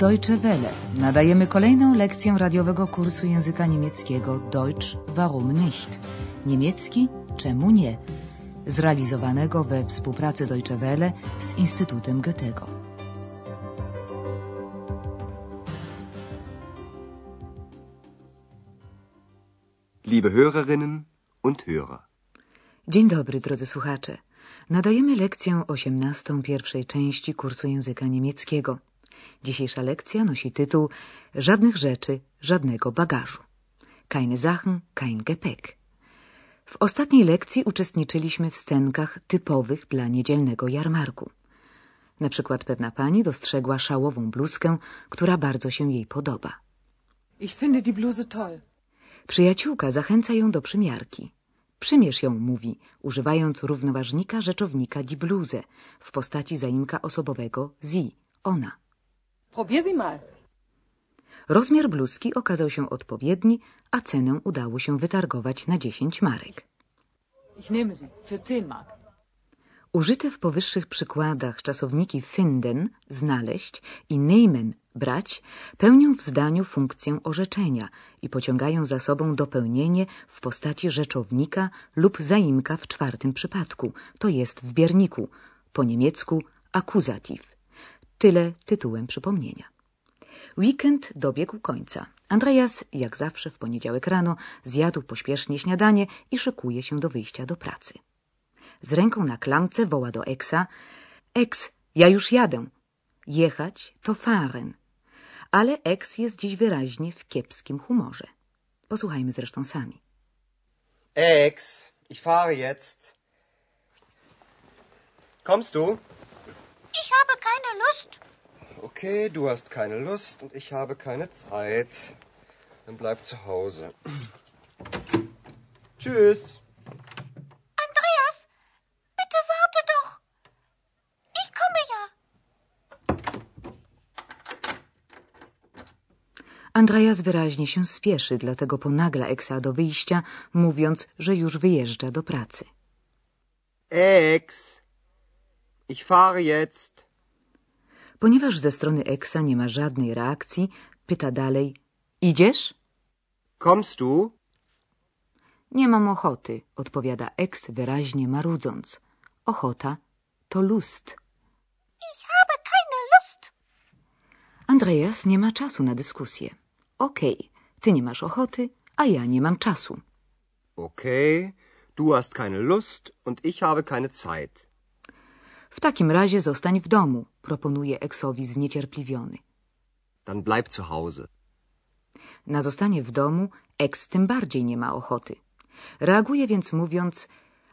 Deutsche Welle. Nadajemy kolejną lekcję radiowego kursu języka niemieckiego Deutsch warum nicht? Niemiecki czemu nie? Zrealizowanego we współpracy Deutsche Welle z Instytutem Goethego. Liebe Hörerinnen und Hörer. Dzień dobry, drodzy słuchacze. Nadajemy lekcję 18 pierwszej części kursu języka niemieckiego. Dzisiejsza lekcja nosi tytuł Żadnych rzeczy, żadnego bagażu. Keine Sachen, kein Gepäck. W ostatniej lekcji uczestniczyliśmy w scenkach typowych dla niedzielnego jarmarku. Na przykład pewna pani dostrzegła szałową bluzkę, która bardzo się jej podoba. Ich finde die Bluse toll. Przyjaciółka zachęca ją do przymiarki. Przymierz ją, mówi, używając równoważnika rzeczownika die Bluse w postaci zaimka osobowego sie, ona. Probier sie mal. Rozmiar bluzki okazał się odpowiedni, a cenę udało się wytargować na 10 marek. Ich nehme sie für 10 Mark. Użyte w powyższych przykładach czasowniki finden, znaleźć i nehmen, brać, pełnią w zdaniu funkcję orzeczenia i pociągają za sobą dopełnienie w postaci rzeczownika lub zaimka w czwartym przypadku, to jest w bierniku, po niemiecku akuzativ. Tyle tytułem przypomnienia. Weekend dobiegł końca. Andreas, jak zawsze w poniedziałek rano, zjadł pośpiesznie śniadanie i szykuje się do wyjścia do pracy. Z ręką na klamce woła do Eksa. Eks, ja już jadę. Jechać to fahren. Ale Eks jest dziś wyraźnie w kiepskim humorze. Posłuchajmy zresztą sami. Ex, ich fahre jetzt. Kommst du? Ich habe keine Lust. Okay, du hast keine Lust und ich habe keine Zeit. Dann bleib zu Hause. Tschüss. Andreas, bitte warte doch. Ich komme ja. Andreas wyraźnie się spieszy, dlatego ponagla Eksa do wyjścia, mówiąc, że już wyjeżdża do pracy. Ex, ich fahre jetzt. Ponieważ ze strony Eksa nie ma żadnej reakcji, pyta dalej: Idziesz? Kommst du? Nie mam ochoty, odpowiada Eks wyraźnie marudząc. Ochota to lust. Ich habe keine Lust. Andreas nie ma czasu na dyskusję. Okej, ty nie masz ochoty, a ja nie mam czasu. Okay, du hast keine Lust und ich habe keine Zeit. W takim razie zostań w domu, proponuje Eksowi zniecierpliwiony. Dann bleib zu Hause. Na zostanie w domu Eks tym bardziej nie ma ochoty. Reaguje więc mówiąc: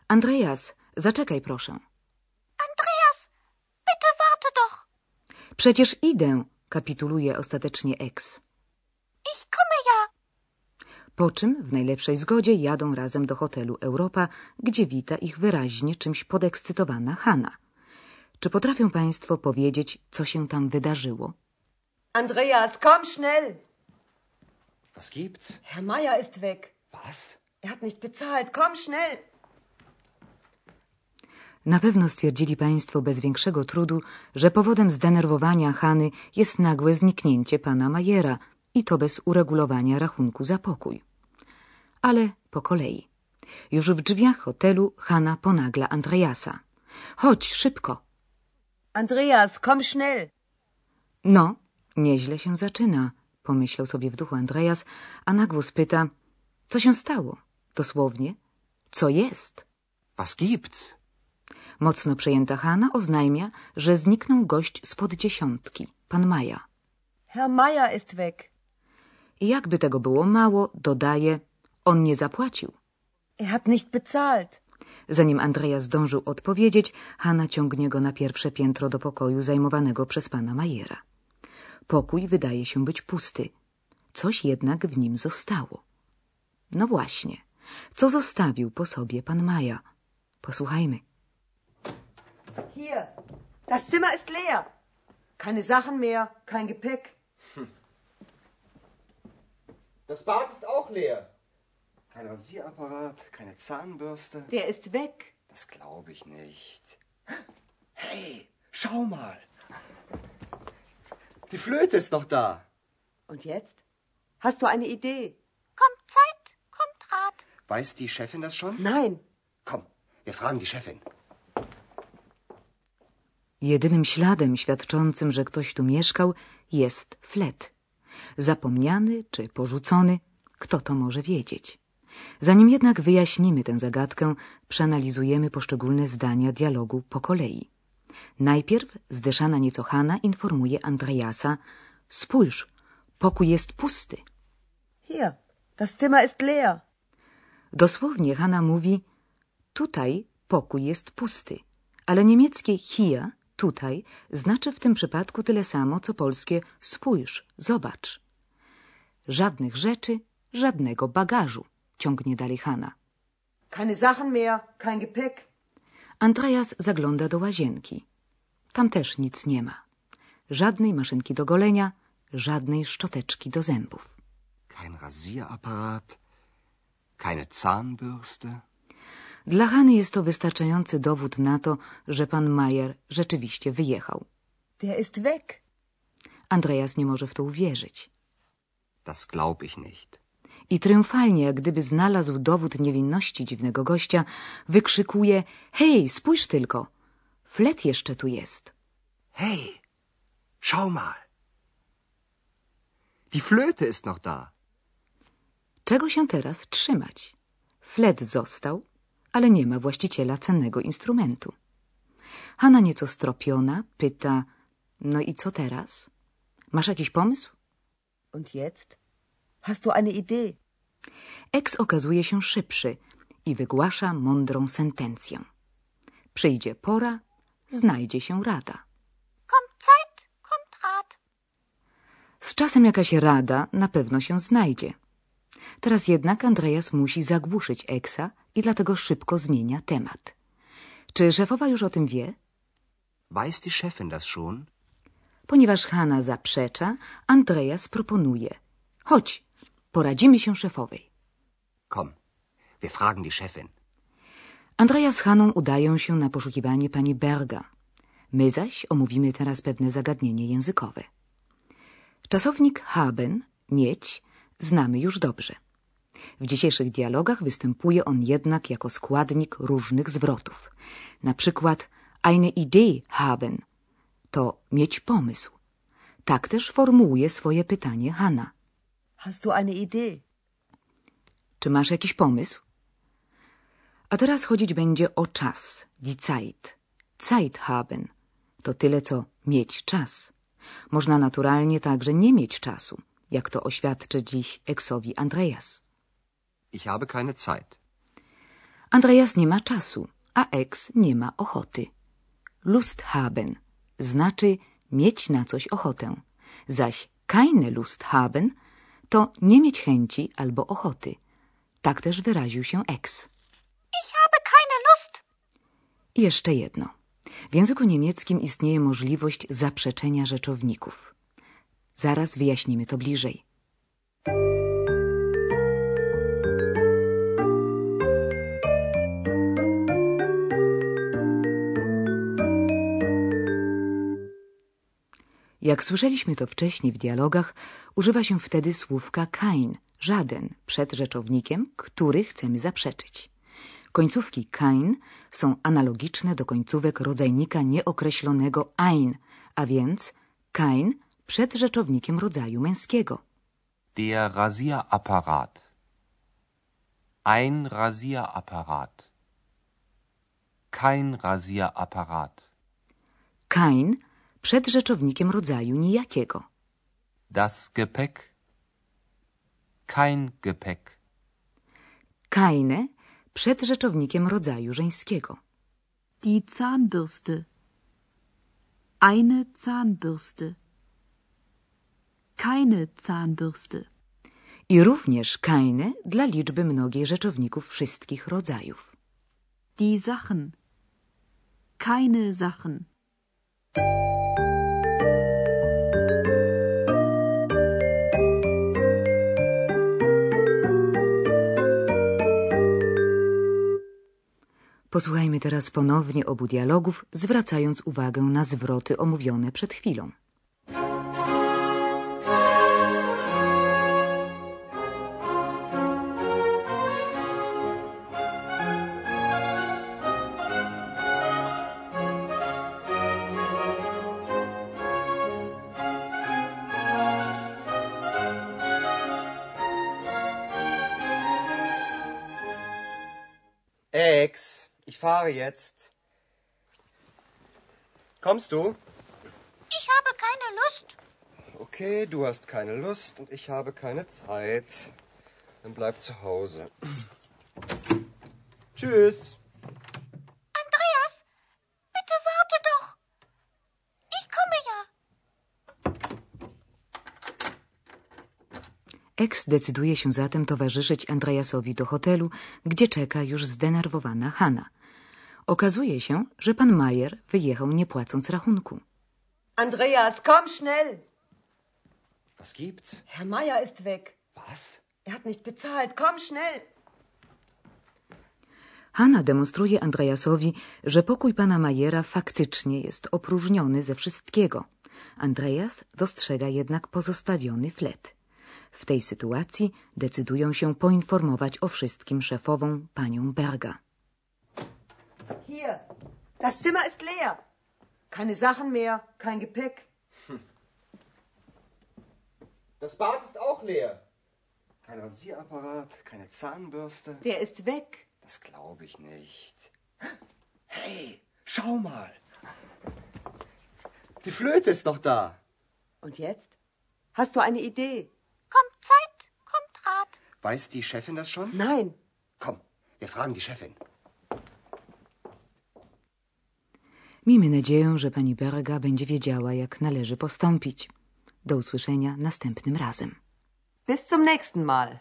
Andreas, zaczekaj proszę. Andreas, bitte warte doch. Przecież idę, kapituluje ostatecznie Eks. Ich komme ja. Po czym w najlepszej zgodzie jadą razem do hotelu Europa, gdzie wita ich wyraźnie czymś podekscytowana Hanna. Czy potrafią Państwo powiedzieć, co się tam wydarzyło? Andreas, komm schnell! Was gibt's? Herr Meier ist weg. Was? Er hat nicht bezahlt. Komm schnell! Na pewno stwierdzili Państwo bez większego trudu, że powodem zdenerwowania Hany jest nagłe zniknięcie pana Majera i to bez uregulowania rachunku za pokój. Ale po kolei. Już w drzwiach hotelu Hanna ponagla Andreasa. Chodź, szybko. Andreas, komm schnell! No, nieźle się zaczyna, pomyślał sobie w duchu Andreas, a na głos pyta, co się stało? Dosłownie, co jest? Was gibt's? Mocno przejęta Hanna oznajmia, że zniknął gość spod dziesiątki, pan Maja. Herr Meier ist weg. I jakby tego było mało, dodaje, on nie zapłacił. Er hat nicht bezahlt. Zanim Andreas zdążył odpowiedzieć, Hanna ciągnie go na pierwsze piętro do pokoju zajmowanego przez pana Majera. Pokój wydaje się być pusty. Coś jednak w nim zostało. No właśnie, co zostawił po sobie pan Maja? Posłuchajmy. Hier, das Zimmer ist leer. Keine Sachen mehr, kein Gepäck. Das Bad ist auch leer. Kein Rasierapparat, keine Zahnbürste. Der ist weg. Das glaube ich nicht. Hey, schau mal. Die Flöte ist noch da. Und jetzt? Hast du eine Idee? Kommt Zeit, kommt Rat. Weiß die Chefin das schon? Nein. Komm, wir fragen die Chefin. Jedynym śladem świadczącym, że ktoś tu mieszkał, jest flet. Zapomniany czy porzucony, kto to może wiedzieć? Zanim jednak wyjaśnimy tę zagadkę, przeanalizujemy poszczególne zdania dialogu po kolei. Najpierw zdeszana nieco Hanna informuje Andreasa Spójrz, pokój jest pusty. Hier, das Zimmer ist leer. Dosłownie Hanna mówi tutaj pokój jest pusty, ale niemieckie hier, tutaj, znaczy w tym przypadku tyle samo, co polskie spójrz, zobacz. Żadnych rzeczy, żadnego bagażu, ciągnie dalej Hanna. Keine Sachen mehr, kein Gepäck. Andreas zagląda do łazienki. Tam też nic nie ma. Żadnej maszynki do golenia, żadnej szczoteczki do zębów. Kein Rasierapparat, keine Zahnbürste. Dla Hany jest to wystarczający dowód na to, że pan Majer rzeczywiście wyjechał. Der ist weg. Andreas nie może w to uwierzyć. Das glaub ich nicht. I triumfalnie, jak gdyby znalazł dowód niewinności dziwnego gościa, wykrzykuje Hej, spójrz tylko! Flet jeszcze tu jest. Hey, schau mal. Die Flöte ist noch da. Czego się teraz trzymać? Flet został, ale nie ma właściciela cennego instrumentu. Hanna nieco stropiona pyta, no i co teraz? Masz jakiś pomysł? Und jetzt? Hast du eine Idee? Eks okazuje się szybszy i wygłasza mądrą sentencję. Przyjdzie pora, znajdzie się rada. Kommt Zeit, kommt Rat. Z czasem jakaś rada na pewno się znajdzie. Teraz jednak Andreas musi zagłuszyć Eksa i dlatego szybko zmienia temat. Czy szefowa już o tym wie? Weiß die Chefin das schon? Ponieważ Hanna zaprzecza, Andreas proponuje. Chodź, poradzimy się szefowej. Komm, wir fragen die Chefin. Andrea z Haną udają się na poszukiwanie pani Berga. My zaś omówimy teraz pewne zagadnienie językowe. Czasownik haben, mieć, znamy już dobrze. W dzisiejszych dialogach występuje on jednak jako składnik różnych zwrotów. Na przykład eine Idee haben to mieć pomysł. Tak też formułuje swoje pytanie Hanna. Hast du eine Idee? Czy masz jakiś pomysł? A teraz chodzić będzie o czas, die Zeit. Zeit haben to tyle, co mieć czas. Można naturalnie także nie mieć czasu, jak to oświadczy dziś Eksowi Andreas. Ich habe keine Zeit. Andreas nie ma czasu, a Eks nie ma ochoty. Lust haben znaczy mieć na coś ochotę, zaś keine Lust haben to nie mieć chęci albo ochoty. Tak też wyraził się Eks. Ich habe keine Lust. I jeszcze jedno. W języku niemieckim istnieje możliwość zaprzeczenia rzeczowników. Zaraz wyjaśnimy to bliżej. Jak słyszeliśmy to wcześniej w dialogach, używa się wtedy słówka kein, żaden, przed rzeczownikiem, który chcemy zaprzeczyć. Końcówki kein są analogiczne do końcówek rodzajnika nieokreślonego ein, a więc kein przed rzeczownikiem rodzaju męskiego. Der Rasierapparat. Ein Rasierapparat. Kein Rasierapparat. Kein przed rzeczownikiem rodzaju nijakiego. Das Gepäck. Kein Gepäck. Keine przed rzeczownikiem rodzaju żeńskiego. Die Zahnbürste. Eine Zahnbürste. Keine Zahnbürste. I również keine dla liczby mnogiej rzeczowników wszystkich rodzajów. Die Sachen. Keine Sachen. Posłuchajmy teraz ponownie obu dialogów, zwracając uwagę na zwroty omówione przed chwilą. Ich fahre jetzt. Kommst du? Ich habe keine Lust. Okay, du hast keine Lust und ich habe keine Zeit. Dann bleib zu Hause. Tschüss. Andreas, bitte warte doch. Ich komme ja. Ex decyduje się zatem towarzyszyć Andreasowi do hotelu, gdzie czeka już zdenerwowana Hanna. Okazuje się, że pan Majer wyjechał nie płacąc rachunku. Andreas, komm schnell. Was gibt's? Herr Meier ist weg. Was? Er hat nicht bezahlt. Komm schnell. Hanna demonstruje Andreasowi, że pokój pana Majera faktycznie jest opróżniony ze wszystkiego. Andreas dostrzega jednak pozostawiony flet. W tej sytuacji decydują się poinformować o wszystkim szefową panią Berga. Hier. Das Zimmer ist leer. Keine Sachen mehr, kein Gepäck. Das Bad ist auch leer. Kein Rasierapparat, keine Zahnbürste. Der ist weg. Das glaube ich nicht. Hey, schau mal. Die Flöte ist noch da. Und jetzt? Hast du eine Idee? Kommt Zeit, kommt Rat. Weiß die Chefin das schon? Nein. Komm, wir fragen die Chefin. Miejmy nadzieję, że pani Berga będzie wiedziała, jak należy postąpić. Do usłyszenia następnym razem. Bis zum nächsten Mal.